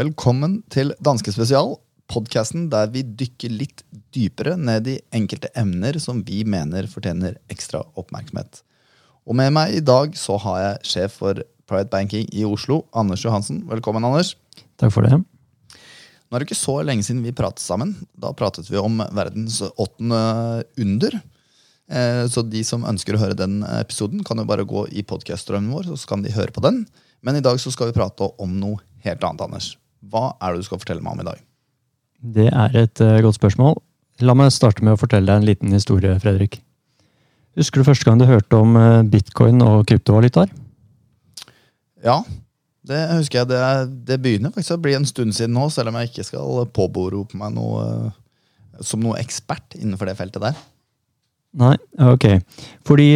Velkommen til Danske Spesial, podkasten der vi dykker litt dypere ned i enkelte emner som vi mener fortjener ekstra oppmerksomhet. Og med meg i dag så har jeg sjef for Private Banking i Oslo, Anders Johansen. Velkommen, Anders. Takk for det. Nå er det ikke så lenge siden vi pratet sammen. Da pratet vi om verdens åttende under. Eh, Så de som ønsker å høre den episoden, kan jo bare gå i podkaststrømmen vår, så kan de høre på den. Men i dag så skal vi prate om noe helt annet, Anders. Hva er det du skal fortelle meg om i dag? Det er et eh, godt spørsmål. La meg starte med å fortelle deg en liten historie, Fredrik. Husker du første gang du hørte om eh, bitcoin og kryptovalutaer? Ja, det husker jeg. Det, det begynner faktisk å bli en stund siden nå, selv om jeg ikke skal påberope meg noe eh, som noe ekspert innenfor det feltet der. Nei, ok. Fordi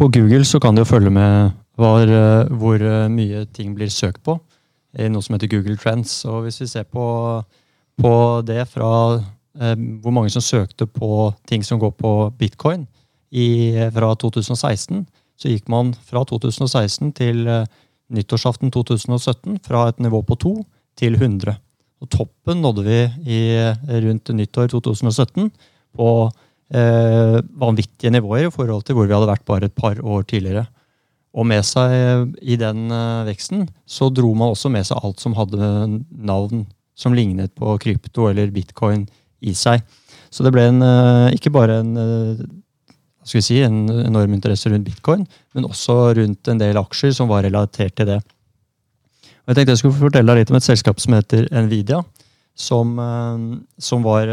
på Google så kan du jo følge med var, hvor mye ting blir søkt på i noe som heter Google Trends. Og hvis vi ser på, på det fra eh, hvor mange som søkte på ting som går på bitcoin i, fra 2016, så gikk man fra 2016 til eh, nyttårsaften 2017 fra et nivå på 2 til 100. Og toppen nådde vi i, rundt nyttår 2017 på eh, vanvittige nivåer i forhold til hvor vi hadde vært bare et par år tidligere. Og med seg i den eh, veksten så dro man også med seg alt som hadde navn som lignet på krypto eller bitcoin i seg. Så det ble en, eh, ikke bare en, eh, si, en enorm interesse rundt bitcoin, men også rundt en del aksjer som var relatert til det. Og jeg tenkte jeg skulle fortelle deg litt om et selskap som heter Nvidia, som, som var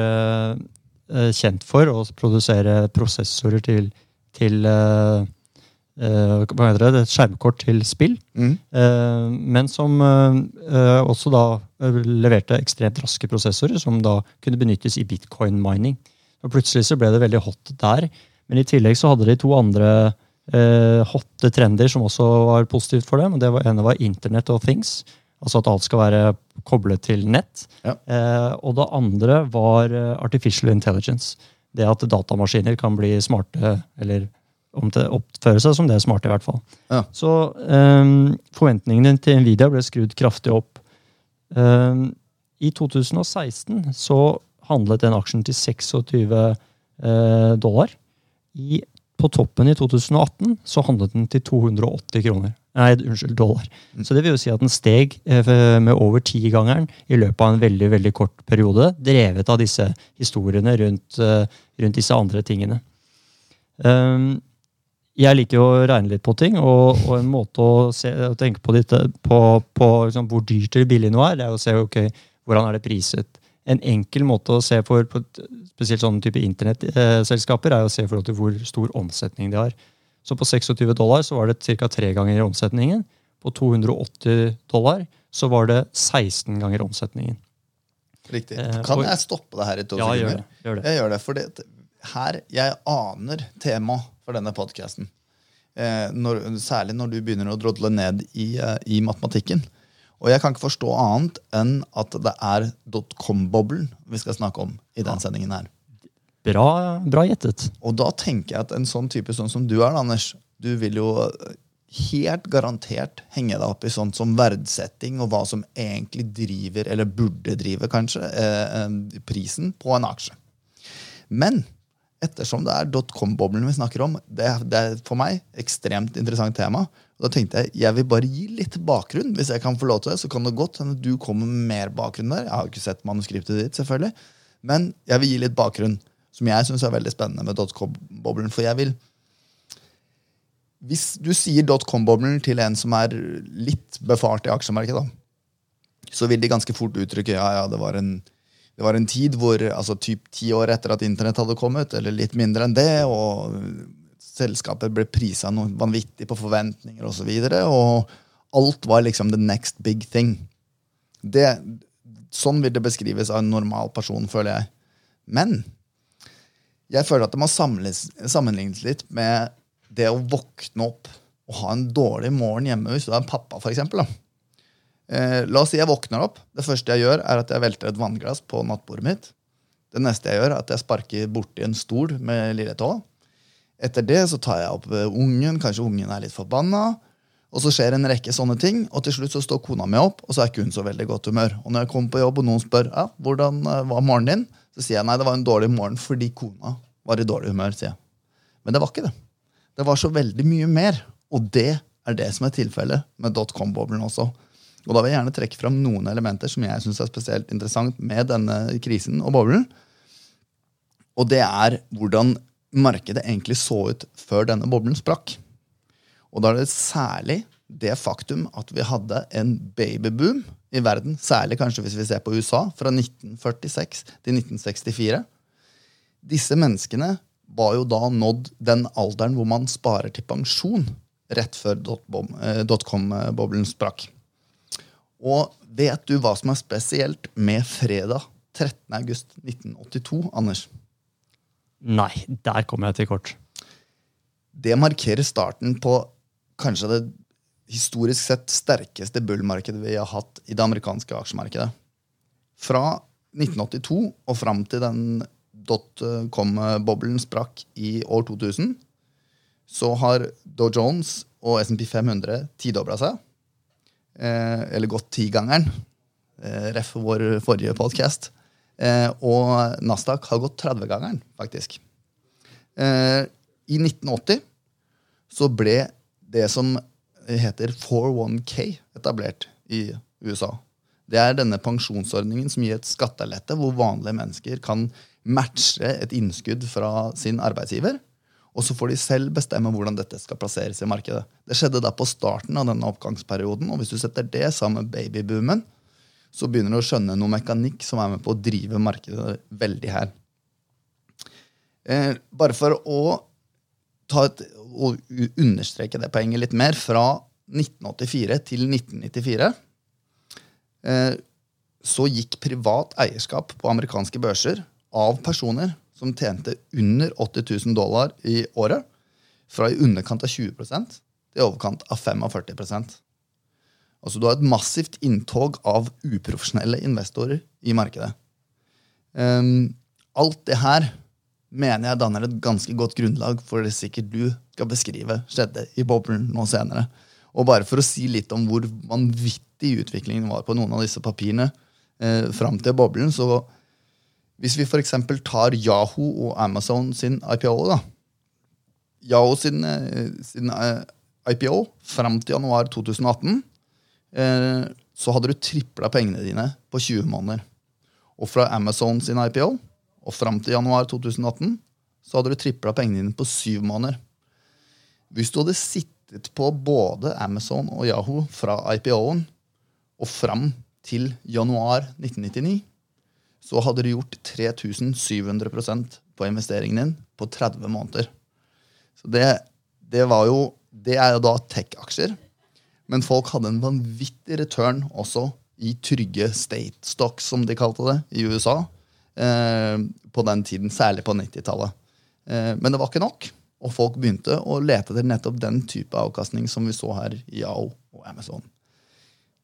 kjent for å produsere prosessorer til, til hva heter det, et skjermkort til spill. Mm. Eh, men som eh, eh, også da eh, leverte ekstremt raske prosessorer, som da kunne benyttes i bitcoin mining. Og Plutselig så ble det veldig hot der. Men i tillegg så hadde de to andre eh, hotte trender som også var positivt for dem. og det var, ene var Internet of Things. Altså at alt skal være koblet til nett. Ja. Eh, og det andre var eh, artificial intelligence. Det at datamaskiner kan bli smarte, eller oppføre seg som det smarte, i hvert fall. Ja. Så um, forventningene til Nvidia ble skrudd kraftig opp. Um, I 2016 så handlet den aksjen til 26 eh, dollar. I, på toppen i 2018 så handlet den til 280 kroner. Nei, unnskyld, dollar. Så det vil jo si at den steg eh, med over tigangeren i løpet av en veldig veldig kort periode, drevet av disse historiene rundt, eh, rundt disse andre tingene. Um, jeg liker jo å regne litt på ting, og, og en måte å, se, å tenke på, dette, på, på liksom, hvor dyrt eller billig noe er, det er å se ok, hvordan er det priset. En enkel måte å se for på spesielt sånne type internettselskaper er å se forhold til hvor stor omsetning de har. Så på 26 dollar så var det ca. tre ganger omsetningen. På 280 dollar så var det 16 ganger omsetningen. Riktig. Eh, Kan jeg stoppe det her i to Ja, gjør det. Gjør det. Jeg gjør det, for det, her jeg aner tema for denne podkasten. Eh, særlig når du begynner å drodle ned i, eh, i matematikken. Og jeg kan ikke forstå annet enn at det er dotcom-boblen vi skal snakke om i den sendingen her. Bra, bra gjettet. Og da tenker jeg at en sånn type sånn som du er, Anders, du vil jo helt garantert henge deg opp i sånt som verdsetting og hva som egentlig driver, eller burde drive, kanskje, eh, eh, prisen på en aksje. Men ettersom det er dotcom-boblen vi snakker om, det, det er for meg ekstremt interessant tema. Da tenkte jeg jeg vil bare gi litt bakgrunn. Hvis jeg kan få lov til det, så kan det godt hende du kommer med mer bakgrunn der. Jeg har ikke sett manuskriptet ditt, selvfølgelig. Men jeg vil gi litt bakgrunn, som jeg syns er veldig spennende med dotcom-boblen. For jeg vil Hvis du sier dotcom-boblen til en som er litt befart i aksjemarkedet, så vil de ganske fort uttrykke ja, ja, det var en, det var en tid hvor altså typ ti år etter at internett hadde kommet, eller litt mindre enn det, og selskapet ble prisa noe vanvittig på forventninger osv., og, så videre, og alt var liksom the next big thing. Det, sånn vil det beskrives av en normal person, føler jeg. Men jeg føler at det må sammenlignes litt med det å våkne opp og ha en dårlig morgen hjemme hvis du er en pappa, for eksempel, da. Eh, la oss si jeg våkner opp. Det første jeg gjør, er at jeg velter et vannglass på nattbordet mitt. Det neste jeg gjør, er at jeg sparker borti en stol med lille tå. Etter det så tar jeg opp eh, ungen, kanskje ungen er litt forbanna. Og så skjer en rekke sånne ting, og til slutt så står kona mi opp, og så er ikke hun så veldig godt humør. Og når jeg kommer på jobb, og noen spør ja, hvordan eh, var morgenen din, så sier jeg nei, det var en dårlig morgen fordi kona var i dårlig humør. sier jeg. Men det var ikke det. Det var så veldig mye mer. Og det er det som er tilfellet med dotcom-boblen også. Og da vil jeg gjerne trekke fram noen elementer som jeg syns er spesielt interessant med denne krisen og boblen. Og det er hvordan markedet egentlig så ut før denne boblen sprakk. Og da er det særlig det faktum at vi hadde en babyboom i verden, særlig kanskje hvis vi ser på USA, fra 1946 til 1964. Disse menneskene var jo da nådd den alderen hvor man sparer til pensjon rett før eh, dotcom-boblen sprakk. Og vet du hva som er spesielt med fredag 13.8.1982, Anders? Nei, der kommer jeg til kort. Det markerer starten på kanskje det historisk sett sterkeste bullmarkedet vi har hatt i det amerikanske aksjemarkedet. Fra 1982 og fram til den dotcom-boblen sprakk i år 2000, så har Dow Jones og SMP 500 tidobla seg. Eh, eller gått tigangeren. Eh, ref vår forrige podkast. Eh, og Nasdaq har gått 30-gangeren, faktisk. Eh, I 1980 så ble det som heter 401K etablert i USA. Det er denne pensjonsordningen som gir et skattelette hvor vanlige mennesker kan matche et innskudd fra sin arbeidsgiver. Og så får de selv bestemme hvordan dette skal plasseres i markedet. Det skjedde da på starten av denne oppgangsperioden, og hvis du setter det sammen med babyboomen, så begynner du å skjønne noe mekanikk som er med på å drive markedet veldig her. Eh, bare for å et å understreke det poenget litt mer, fra 1984 til 1994 eh, så gikk privat eierskap på amerikanske børser av personer som tjente under 80 000 dollar i året, fra i underkant av 20 til i overkant av 45% Altså Du har et massivt inntog av uprofesjonelle investorer i markedet. Um, alt det her mener jeg danner et ganske godt grunnlag for det sikkert du skal beskrive skjedde i boblen nå senere. Og bare for å si litt om hvor vanvittig utviklingen var på noen av disse papirene eh, fram til boblen, så hvis vi f.eks. tar Yahoo og Amazon sin IPO da, Yahoo sin, eh, sin eh, IPO fram til januar 2018, eh, så hadde du tripla pengene dine på 20 måneder. Og fra Amazon sin IPO og fram til januar 2018 så hadde du tripla pengene dine på syv måneder. Hvis du hadde sittet på både Amazon og Yahoo fra IPO-en og fram til januar 1999, så hadde du gjort 3700% på investeringen din på 30 måneder. Så det, det, jo, det er jo da tech-aksjer. Men folk hadde en vanvittig return også i trygge state stocks, som de kalte det, i USA. Eh, på den tiden, særlig på 90-tallet. Eh, men det var ikke nok. Og folk begynte å lete etter nettopp den type avkastning som vi så her i Yao og Amazon.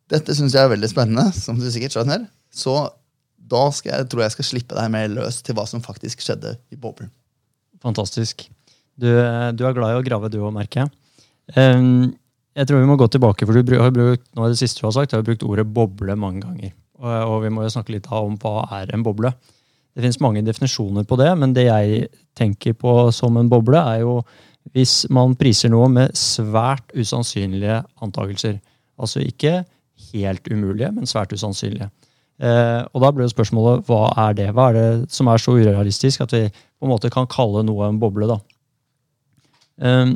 Dette syns jeg er veldig spennende, som du sikkert skjønner. Så da skal jeg, tror jeg skal slippe deg mer løs til hva som faktisk skjedde i boblen. Fantastisk. Du, du er glad i å grave, du òg, merker jeg. Um, jeg tror vi må gå tilbake, for du har brukt, nå er det siste du har sagt, du har brukt ordet boble mange ganger. Og, og vi må jo snakke litt om hva er en boble. Det finnes mange definisjoner på det, men det jeg tenker på som en boble, er jo hvis man priser noe med svært usannsynlige antakelser. Altså ikke helt umulige, men svært usannsynlige. Eh, og da blir jo spørsmålet hva er det? Hva er det som er så urealistisk at vi på en måte kan kalle noe en boble? da? Eh,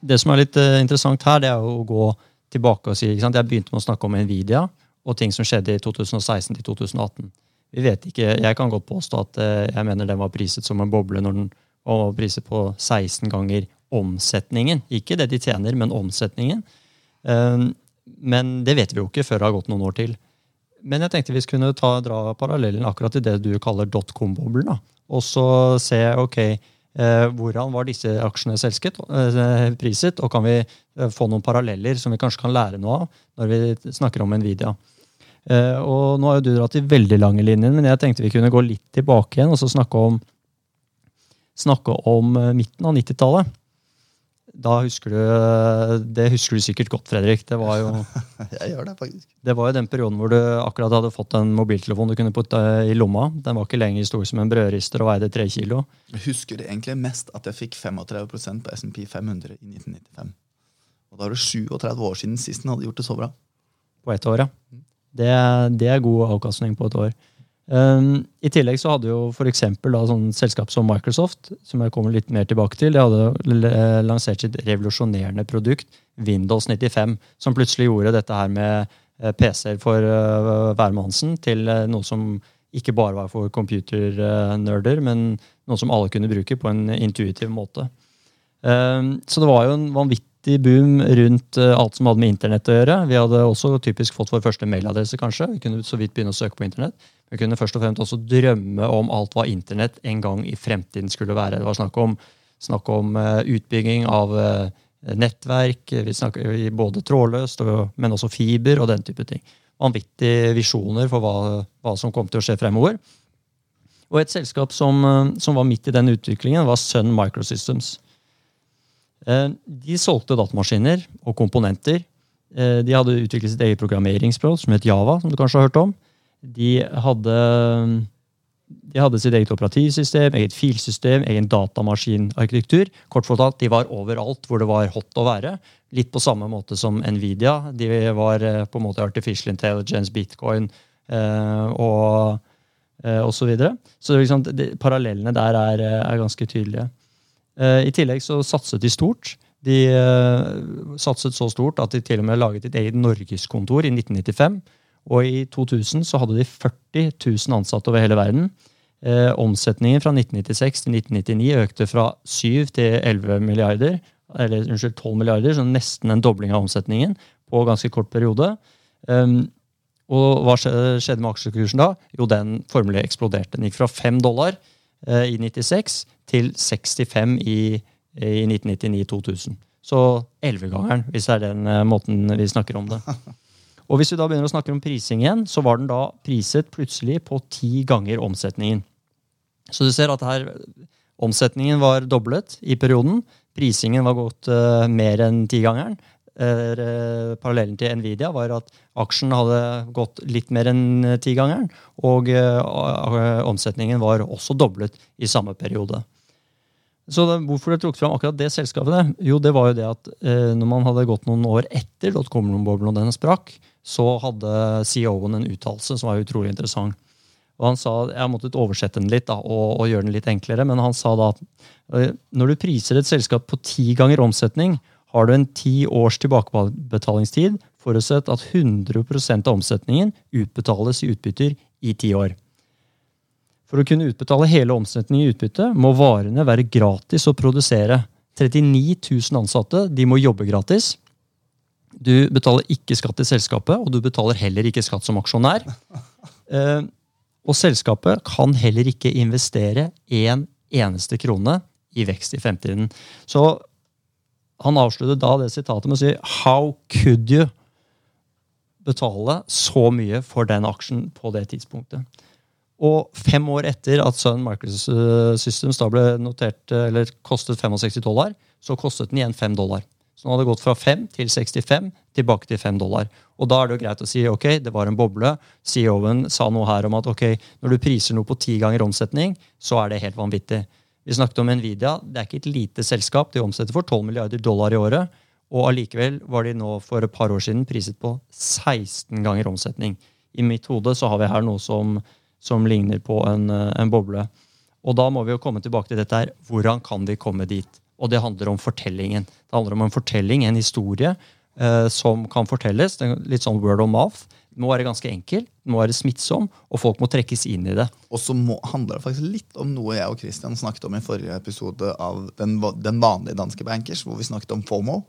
det som er litt eh, interessant her, det er å gå tilbake og si ikke sant? Jeg begynte med å snakke om Nvidia og ting som skjedde i 2016 til 2018. Vi vet ikke, Jeg kan godt påstå at eh, jeg mener den var priset som en boble når den var priset på 16 ganger omsetningen. Ikke det de tjener, men omsetningen. Eh, men det vet vi jo ikke før det har gått noen år til. Men jeg tenkte vi skulle ta, dra parallellen akkurat til det du kaller dotcom-boblen. Og så se ok, eh, hvordan var disse aksjene selsket, priset, og kan vi få noen paralleller som vi kanskje kan lære noe av når vi snakker om Nvidia. Uh, og nå har jo du dratt i veldig lange linjer, men jeg tenkte vi kunne gå litt tilbake igjen og så snakke om, snakke om uh, midten av 90-tallet. Da husker du, Det husker du sikkert godt, Fredrik. Det var jo, Jeg gjør det, faktisk. det var jo den perioden hvor du akkurat hadde fått en mobiltelefon du kunne putte i lomma. Den var ikke lenger stor som en brødrister og veide tre kilo. Jeg husker egentlig mest at jeg fikk 35% på SMP 500 i 1995. Og da er det 37 år siden sist den hadde gjort det så bra. på ett år. Ja. Det, det er god avkastning på et år. Um, I tillegg så hadde jo for da, sånn selskap som Microsoft, som jeg kommer litt mer tilbake til, de hadde eh, lansert sitt revolusjonerende produkt, Windows 95, som plutselig gjorde dette her med eh, PC-er for uh, til uh, noe som ikke bare var for computernerder, men noe som alle kunne bruke på en intuitiv måte. Um, så det var jo en vanvittig boom rundt eh, alt som hadde med internett å gjøre. Vi hadde også typisk fått vår første mailadresse, kanskje. Vi kunne så vidt begynne å søke på internett. Vi kunne først og fremst også drømme om alt hva internett en gang i fremtiden skulle være. Det var snakk om, snakk om eh, utbygging av eh, nettverk, vi snakker både trådløst, men også fiber og den type ting. Vanvittige visjoner for hva, hva som kom til å skje fremover. Og et selskap som, som var midt i den utviklingen, var Sun Microsystems. Eh, De solgte datamaskiner og komponenter. Eh, De hadde utviklet sitt eget programmeringsspråk som het Java, som du kanskje har hørt om. De hadde, de hadde sitt eget operativsystem, eget filsystem, egen datamaskinarkitektur. Kort fortalt, de var overalt hvor det var hot å være. Litt på samme måte som Nvidia. De var eh, på en måte artificial intelligence, bitcoin og, og så videre. Så liksom, de, parallellene der er, er ganske tydelige. Eh, I tillegg så satset de stort. De eh, satset så stort at de til og med laget et eget norgeskontor i 1995. Og i 2000 så hadde de 40 000 ansatte over hele verden. Eh, omsetningen fra 1996 til 1999 økte fra 7 til 11 milliarder. Eller unnskyld, 12 milliarder, så nesten en dobling av omsetningen på ganske kort periode. Um, og hva skjedde med aksjekursen da? Jo, den formelig eksploderte. Den gikk fra 5 dollar i 96 til 65 i, i 1999-2000. Så 11-gangeren, hvis det er den eh, måten vi snakker om det. Og hvis vi da begynner å snakke om prising igjen, så var den da priset plutselig på ti ganger omsetningen. Så du ser at her omsetningen var doblet i perioden. Prisingen var gått uh, mer enn tigangeren. Uh, parallellen til Nvidia var at aksjen hadde gått litt mer enn uh, tigangeren. Og eh, omsetningen var også doblet i samme periode. Så det, Hvorfor det trukket fram akkurat det selskapet? Jo, det var jo det at eh, når man hadde gått noen år etter dotcom-boblen og den sprakk, så hadde CEO-en en uttalelse som var utrolig interessant. Og han sa, Jeg har måttet oversette den litt da, og, og gjøre den litt enklere, men han sa da at eh, når du priser et selskap på ti ganger omsetning, har du en ti års tilbakebetalingstid, forutsett at 100% av omsetningen utbetales i utbytter i ti år. For å kunne utbetale hele omsetningen i utbytte må varene være gratis å produsere. 39 000 ansatte de må jobbe gratis. Du betaler ikke skatt til selskapet, og du betaler heller ikke skatt som aksjonær. Eh, og selskapet kan heller ikke investere én eneste krone i vekst i fremtiden. Så han avslutter da det sitatet med å si How could you betale så mye for den aksjen på det tidspunktet? Og fem år etter at Sun Microsystems da ble notert, eller kostet 65 dollar, så kostet den igjen 5 dollar. Så den hadde gått fra 5 til 65, tilbake til 5 dollar. Og da er det jo greit å si ok, det var en boble. CEO-en sa noe her om at ok, når du priser noe på ti ganger omsetning, så er det helt vanvittig. Vi snakket om Nvidia. Det er ikke et lite selskap. De omsetter for 12 milliarder dollar i året. Og allikevel var de nå for et par år siden priset på 16 ganger omsetning. I mitt hode så har vi her noe som, som ligner på en, eh, en boble. Og da må vi jo komme tilbake til dette her. Hvordan kan vi komme dit? Og det handler om fortellingen. Det handler om en fortelling, en historie, eh, som kan fortelles. Litt sånn word of mouth. Det må være ganske enkel, det må være smittsom, og folk må trekkes inn i det. Og så må- handler det faktisk litt om noe jeg og Christian snakket om i forrige episode av Den, den vanlige danske bankers, hvor vi snakket om FOMO,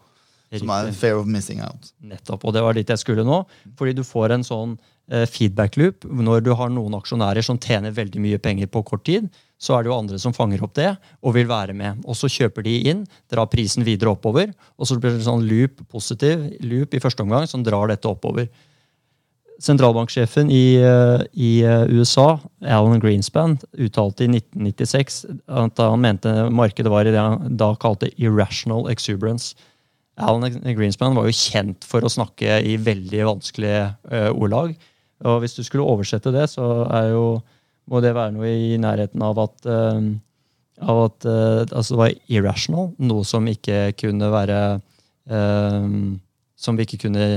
som er fair of missing out. Nettopp, og det var dit jeg skulle nå. Fordi du får en sånn eh, feedback loop. Når du har noen aksjonærer som tjener veldig mye penger på kort tid, så er det jo andre som fanger opp det og vil være med. Og så kjøper de inn, drar prisen videre oppover, og så blir det en sånn loop, positiv loop i første omgang som drar dette oppover. Sentralbanksjefen i, eh, i eh, USA, Alan Greenspan, uttalte i 1996 at han mente markedet var i det han da kalte irrational exuberance. Alan Greenspan var jo kjent for å snakke i veldig vanskelige uh, ordlag. Og hvis du skulle oversette det, så jo, må det være noe i nærheten av at, av at altså det var irrational, noe som ikke kunne være Som vi ikke kunne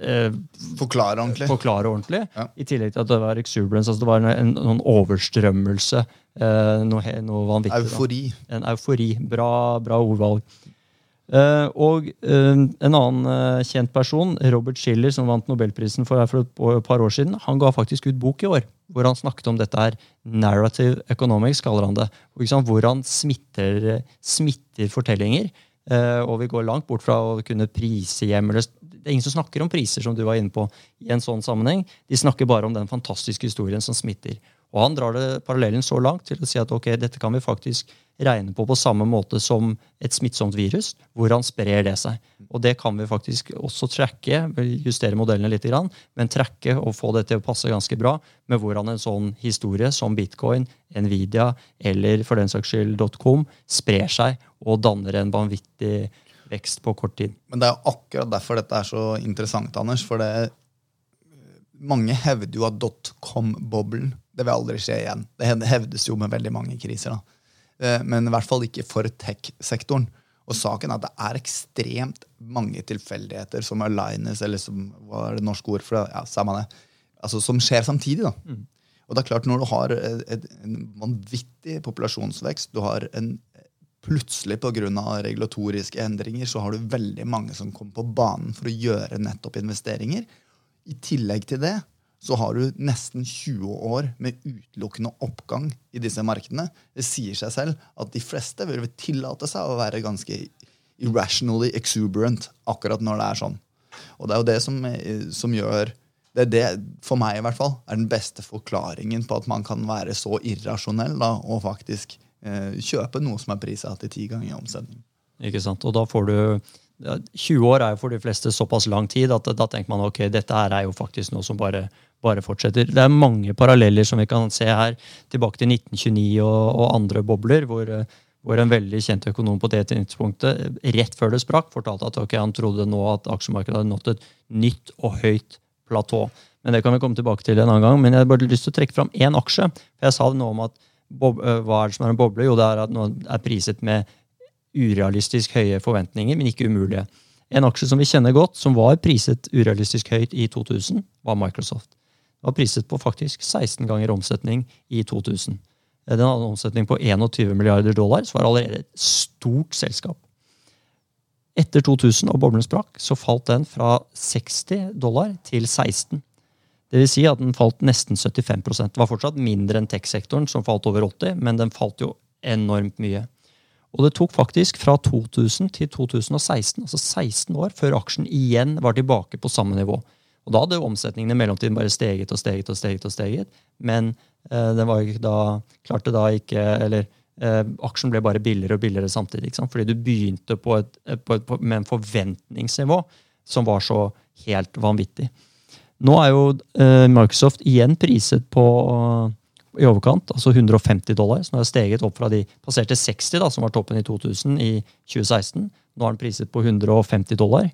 eh, forklare ordentlig. Forklare ordentlig. Ja. I tillegg til at det var exuberance. altså Det var en, noen overstrømmelse. Eh, noe, noe, vanvittig. Eufori. Da. En eufori. Bra, bra ordvalg. Eh, og eh, en annen eh, kjent person, Robert Schiller, som vant nobelprisen for, for et par år siden, han ga faktisk ut bok i år hvor han snakket om dette her. Narrative economics, kaller han det. Hvor han smitter, smitter fortellinger. Eh, og vi går langt bort fra å kunne prise hjem eller det er ingen som snakker om priser, som du var inne på, i en sånn sammenheng. De snakker bare om den fantastiske historien som smitter. Og han drar det parallellen så langt til å si at ok, dette kan vi faktisk regne på på samme måte som et smittsomt virus. Hvordan sprer det seg? Og det kan vi faktisk også tracke, justere modellene litt, men tracke og få det til å passe ganske bra med hvordan en sånn historie som bitcoin, Nvidia eller for den saks skyld .com sprer seg og danner en vanvittig vekst på kort tid. Men det er akkurat derfor dette er så interessant, Anders. For det, mange hevder jo at dotcom-boblen det vil aldri skje igjen. Det hevdes jo med veldig mange kriser. da. Eh, men i hvert fall ikke for tech-sektoren. Og saken er at det er ekstremt mange tilfeldigheter som alignes, eller som hva er det norske ord for det? Ja, samme det. Altså, som skjer samtidig. da. Mm. Og det er klart Når du har en vanvittig populasjonsvekst, du har en plutselig pga. regulatoriske endringer så har du veldig mange som kommer på banen for å gjøre nettopp investeringer. I tillegg til det så har du nesten 20 år med utelukkende oppgang i disse markedene. Det sier seg selv at de fleste vil tillate seg å være ganske irrationally exuberant akkurat når det er sånn. Og det er jo det som, som gjør det er det, for meg i hvert fall, er den beste forklaringen på at man kan være så irrasjonell da, og faktisk Eh, kjøpe noe som er prisa til ti ganger omsetning. Ikke sant, og da får du 20 år er jo for de fleste såpass lang tid at da tenker man ok, dette her er jo faktisk noe som bare, bare fortsetter. Det er mange paralleller som vi kan se her, tilbake til 1929 og, og andre bobler, hvor, hvor, en veldig kjent økonom på det tidspunktet, rett før det sprakk, fortalte at okay, han trodde nå at aksjemarkedet hadde nådd et nytt og høyt platå. Men det kan vi komme tilbake til en annen gang. Men jeg har bare lyst til å trekke fram én aksje. for Jeg sa det nå om at Eh, hva er det som er en boble? Jo, det er at noe er priset med urealistisk høye forventninger, men ikke umulige. En aksje som vi kjenner godt, som var priset urealistisk høyt i 2000, var Microsoft. Den var priset på faktisk 16 ganger omsetning i 2000. Eh, den hadde en omsetning på 21 milliarder dollar, så var allerede et stort selskap. Etter 2000 og boblen sprakk, så falt den fra 60 dollar til 16. Det vil si at den falt nesten 75 Det var fortsatt mindre enn tech-sektoren, som falt over 80 men den falt jo enormt mye. Og det tok faktisk fra 2000 til 2016, altså 16 år, før aksjen igjen var tilbake på samme nivå. Og da hadde omsetningen i mellomtiden bare steget og steget og steget. og steget, Men eh, da, klarte da ikke Eller eh, aksjen ble bare billigere og billigere samtidig. Fordi du begynte på et, på et, på, med en forventningsnivå som var så helt vanvittig. Nå er jo eh, Microsoft igjen priset på i overkant, altså 150 dollar, som har steget opp fra de passerte 60, da, som var toppen i 2000 i 2016. Nå er den priset på 150 dollar,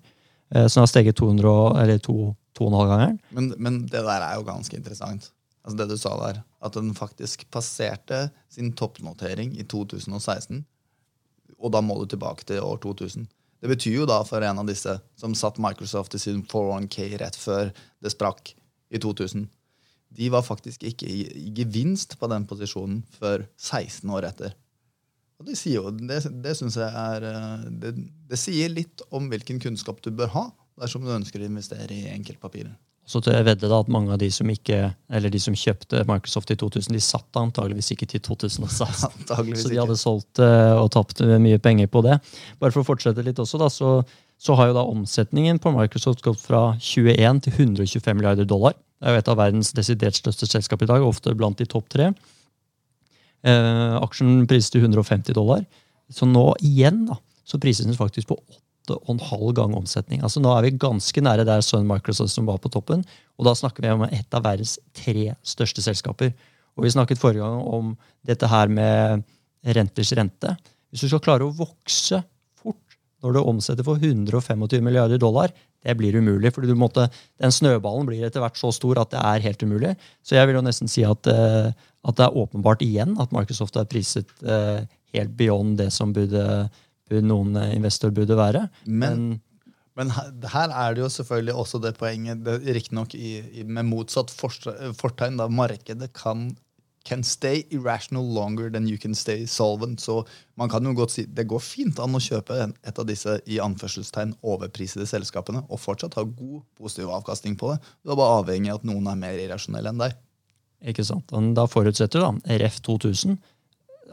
eh, som har steget 200, eller 2,5-gangeren. Men, men, det der er jo ganske interessant. Altså det du sa der, At den faktisk passerte sin toppnotering i 2016. Og da må du tilbake til år 2000. Det betyr jo da for en av disse som satt Microsoft i sin 401K rett før det sprakk i 2000 De var faktisk ikke i, gevinst på den posisjonen før 16 år etter. Og Det, sier jo, det, det synes jeg er eh, det, det sier litt om hvilken kunnskap du bør ha dersom du ønsker å investere i enkeltpapirer. Så tør jeg vedde da at mange av de som, ikke, eller de som kjøpte Microsoft i 2000, de satt antageligvis ikke til 2016. så de hadde solgt uh, og tapt mye penger på det. Bare for å fortsette litt også, da, så, så har jo da omsetningen på Microsoft gått fra 21 til 125 milliarder dollar. Det er jo et av verdens desidert største selskap i dag, ofte blant de topp tre. Eh, aksjen prises til 150 dollar. Så nå igjen da, så prises den faktisk på 8,5 gang omsetning. Altså Nå er vi ganske nære der Sun Microsoft som var på toppen. Og da snakker vi om et av verdens tre største selskaper. Og vi snakket forrige gang om dette her med renters rente. Hvis du skal klare å vokse fort når du omsetter for 125 milliarder dollar, det blir umulig. for den snøballen blir etter hvert så stor at det er helt umulig. Så jeg vil jo nesten si at, uh, at det er åpenbart igjen at Microsoft er priset uh, helt beyond det som burde noen investor burde være. Men, men her, her, er det jo selvfølgelig også det poenget, riktignok med motsatt fortegn, da markedet kan can stay irrational longer than you can stay solvent. Så man kan jo godt si det går fint an å kjøpe et av disse i anførselstegn overprisede selskapene og fortsatt ha god positiv avkastning på det. Du er bare avhengig av at noen er mer irrasjonelle enn deg. Ikke sant. Da forutsetter du da, RF 2000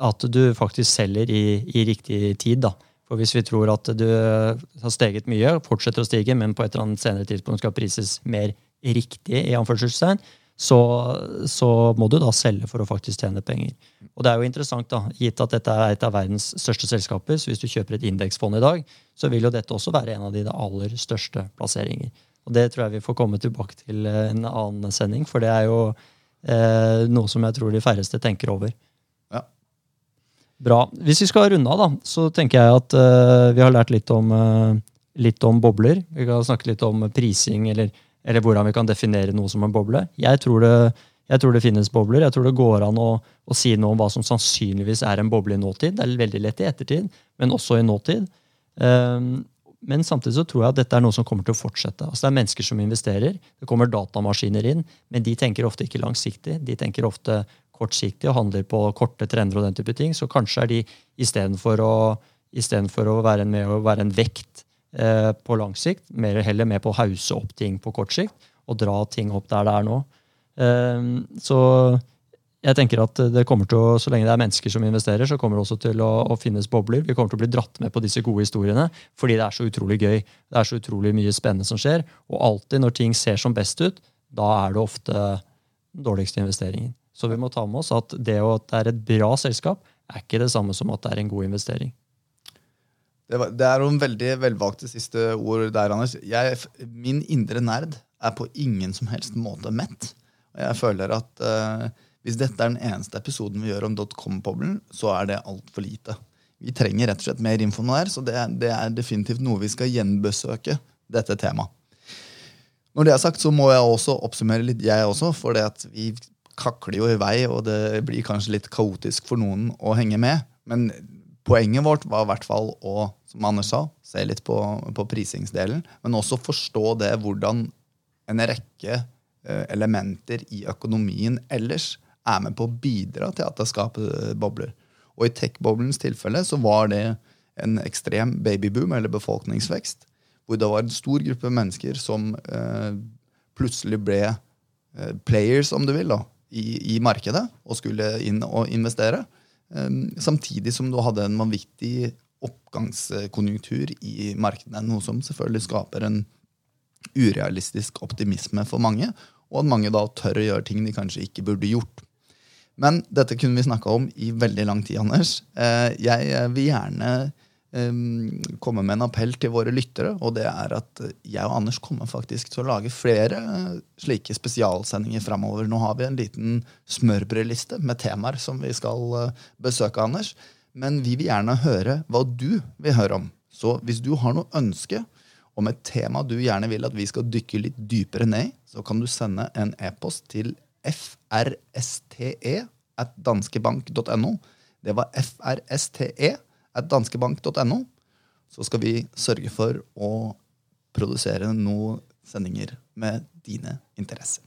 at du faktisk selger i, i riktig tid. da. For Hvis vi tror at du har steget mye, fortsetter å stige, men på et eller annet senere tidspunkt skal prises mer riktig, i anførselstegn, så, så, må du da selge for å faktisk tjene penger. Og det er jo interessant, da, gitt at dette er et av verdens største selskaper, så hvis du kjøper et indeksfond i dag, så vil jo dette også være en av dine aller største plasseringer. Og det tror jeg vi får komme tilbake til en annen sending, for det er jo eh, noe som jeg tror de færreste tenker over. Bra. Hvis vi skal runde av, da, så tenker jeg at uh, vi har lært litt om, uh, litt om bobler. Vi kan snakke litt om prising, eller eller hvordan vi kan definere noe som en boble. Jeg tror det, jeg tror det finnes bobler. Jeg tror det går an å, å, si noe om hva som sannsynligvis er en boble i nåtid. Det er veldig lett i ettertid, men også i nåtid. Um, men samtidig så tror jeg at dette er noe som kommer til å fortsette. Altså Det er mennesker som investerer. Det kommer datamaskiner inn, men de tenker ofte ikke langsiktig. De tenker ofte kortsiktig og handler på korte trender og den type ting. Så kanskje er de istedenfor å, for å være, med å være en vekt Eh, på lang sikt. Mer, heller med på å hause opp ting på kort sikt og dra ting opp der det er nå. Eh, så jeg tenker at det kommer til å, Så lenge det er mennesker som investerer, så kommer det også til å, å, finnes bobler. Vi kommer til å bli dratt med på disse gode historiene fordi det er så utrolig gøy. Det er så utrolig mye spennende som skjer. Og alltid når ting ser som best ut, da er det ofte den dårligste investeringen. Så vi må ta med oss at det at det er et bra selskap, er ikke det samme som at det er en god investering. Det, var, det er noen veldig velvalgte siste ord der, Anders. Jeg, min indre nerd er på ingen som helst måte mett. Og jeg føler at uh, hvis dette er den eneste episoden vi gjør om dotcom-poblen, så er det altfor lite. Vi trenger rett og slett mer info der, så det, det, er definitivt noe vi skal gjenbesøke dette temaet. Når det er sagt, så må jeg også oppsummere litt, jeg også. For det at vi kakler jo i vei, og det blir kanskje litt kaotisk for noen å henge med. Men Poenget vårt var i hvert fall å som Anders sa, se litt på, på prisingsdelen, men også forstå det hvordan en rekke eh, elementer i økonomien ellers er med på å bidra til at det skaper bobler. Og i tech-boblens tilfelle så var det en ekstrem babyboom, eller befolkningsvekst, hvor det var en stor gruppe mennesker som eh, plutselig ble eh, players, om du vil, da, i, i markedet og skulle inn og investere. Ehm, samtidig som du hadde en vanvittig oppgangskonjunktur i markedene. Noe som selvfølgelig skaper en urealistisk optimisme for mange, og at mange da tør å gjøre ting de kanskje ikke burde gjort. Men dette kunne vi snakka om i veldig lang tid, Anders. Eh, jeg vil gjerne komme med en appell til våre lyttere. Og det er at jeg og Anders kommer faktisk til å lage flere slike spesialsendinger framover. Nå har vi en liten smørbrødliste med temaer som vi skal eh, besøke, Anders. Men vi vil gjerne høre hva du vil høre om. Så hvis du har noe ønske om et tema du gjerne vil at vi skal dykke litt dypere ned i, så kan du sende en e-post til frste at danskebank.no. Det var frste at danskebank.no, så skal vi sørge for å produsere noen sendinger med dine interesser.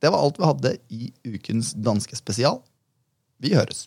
Det var alt vi hadde i ukens danske spesial. Vi høres.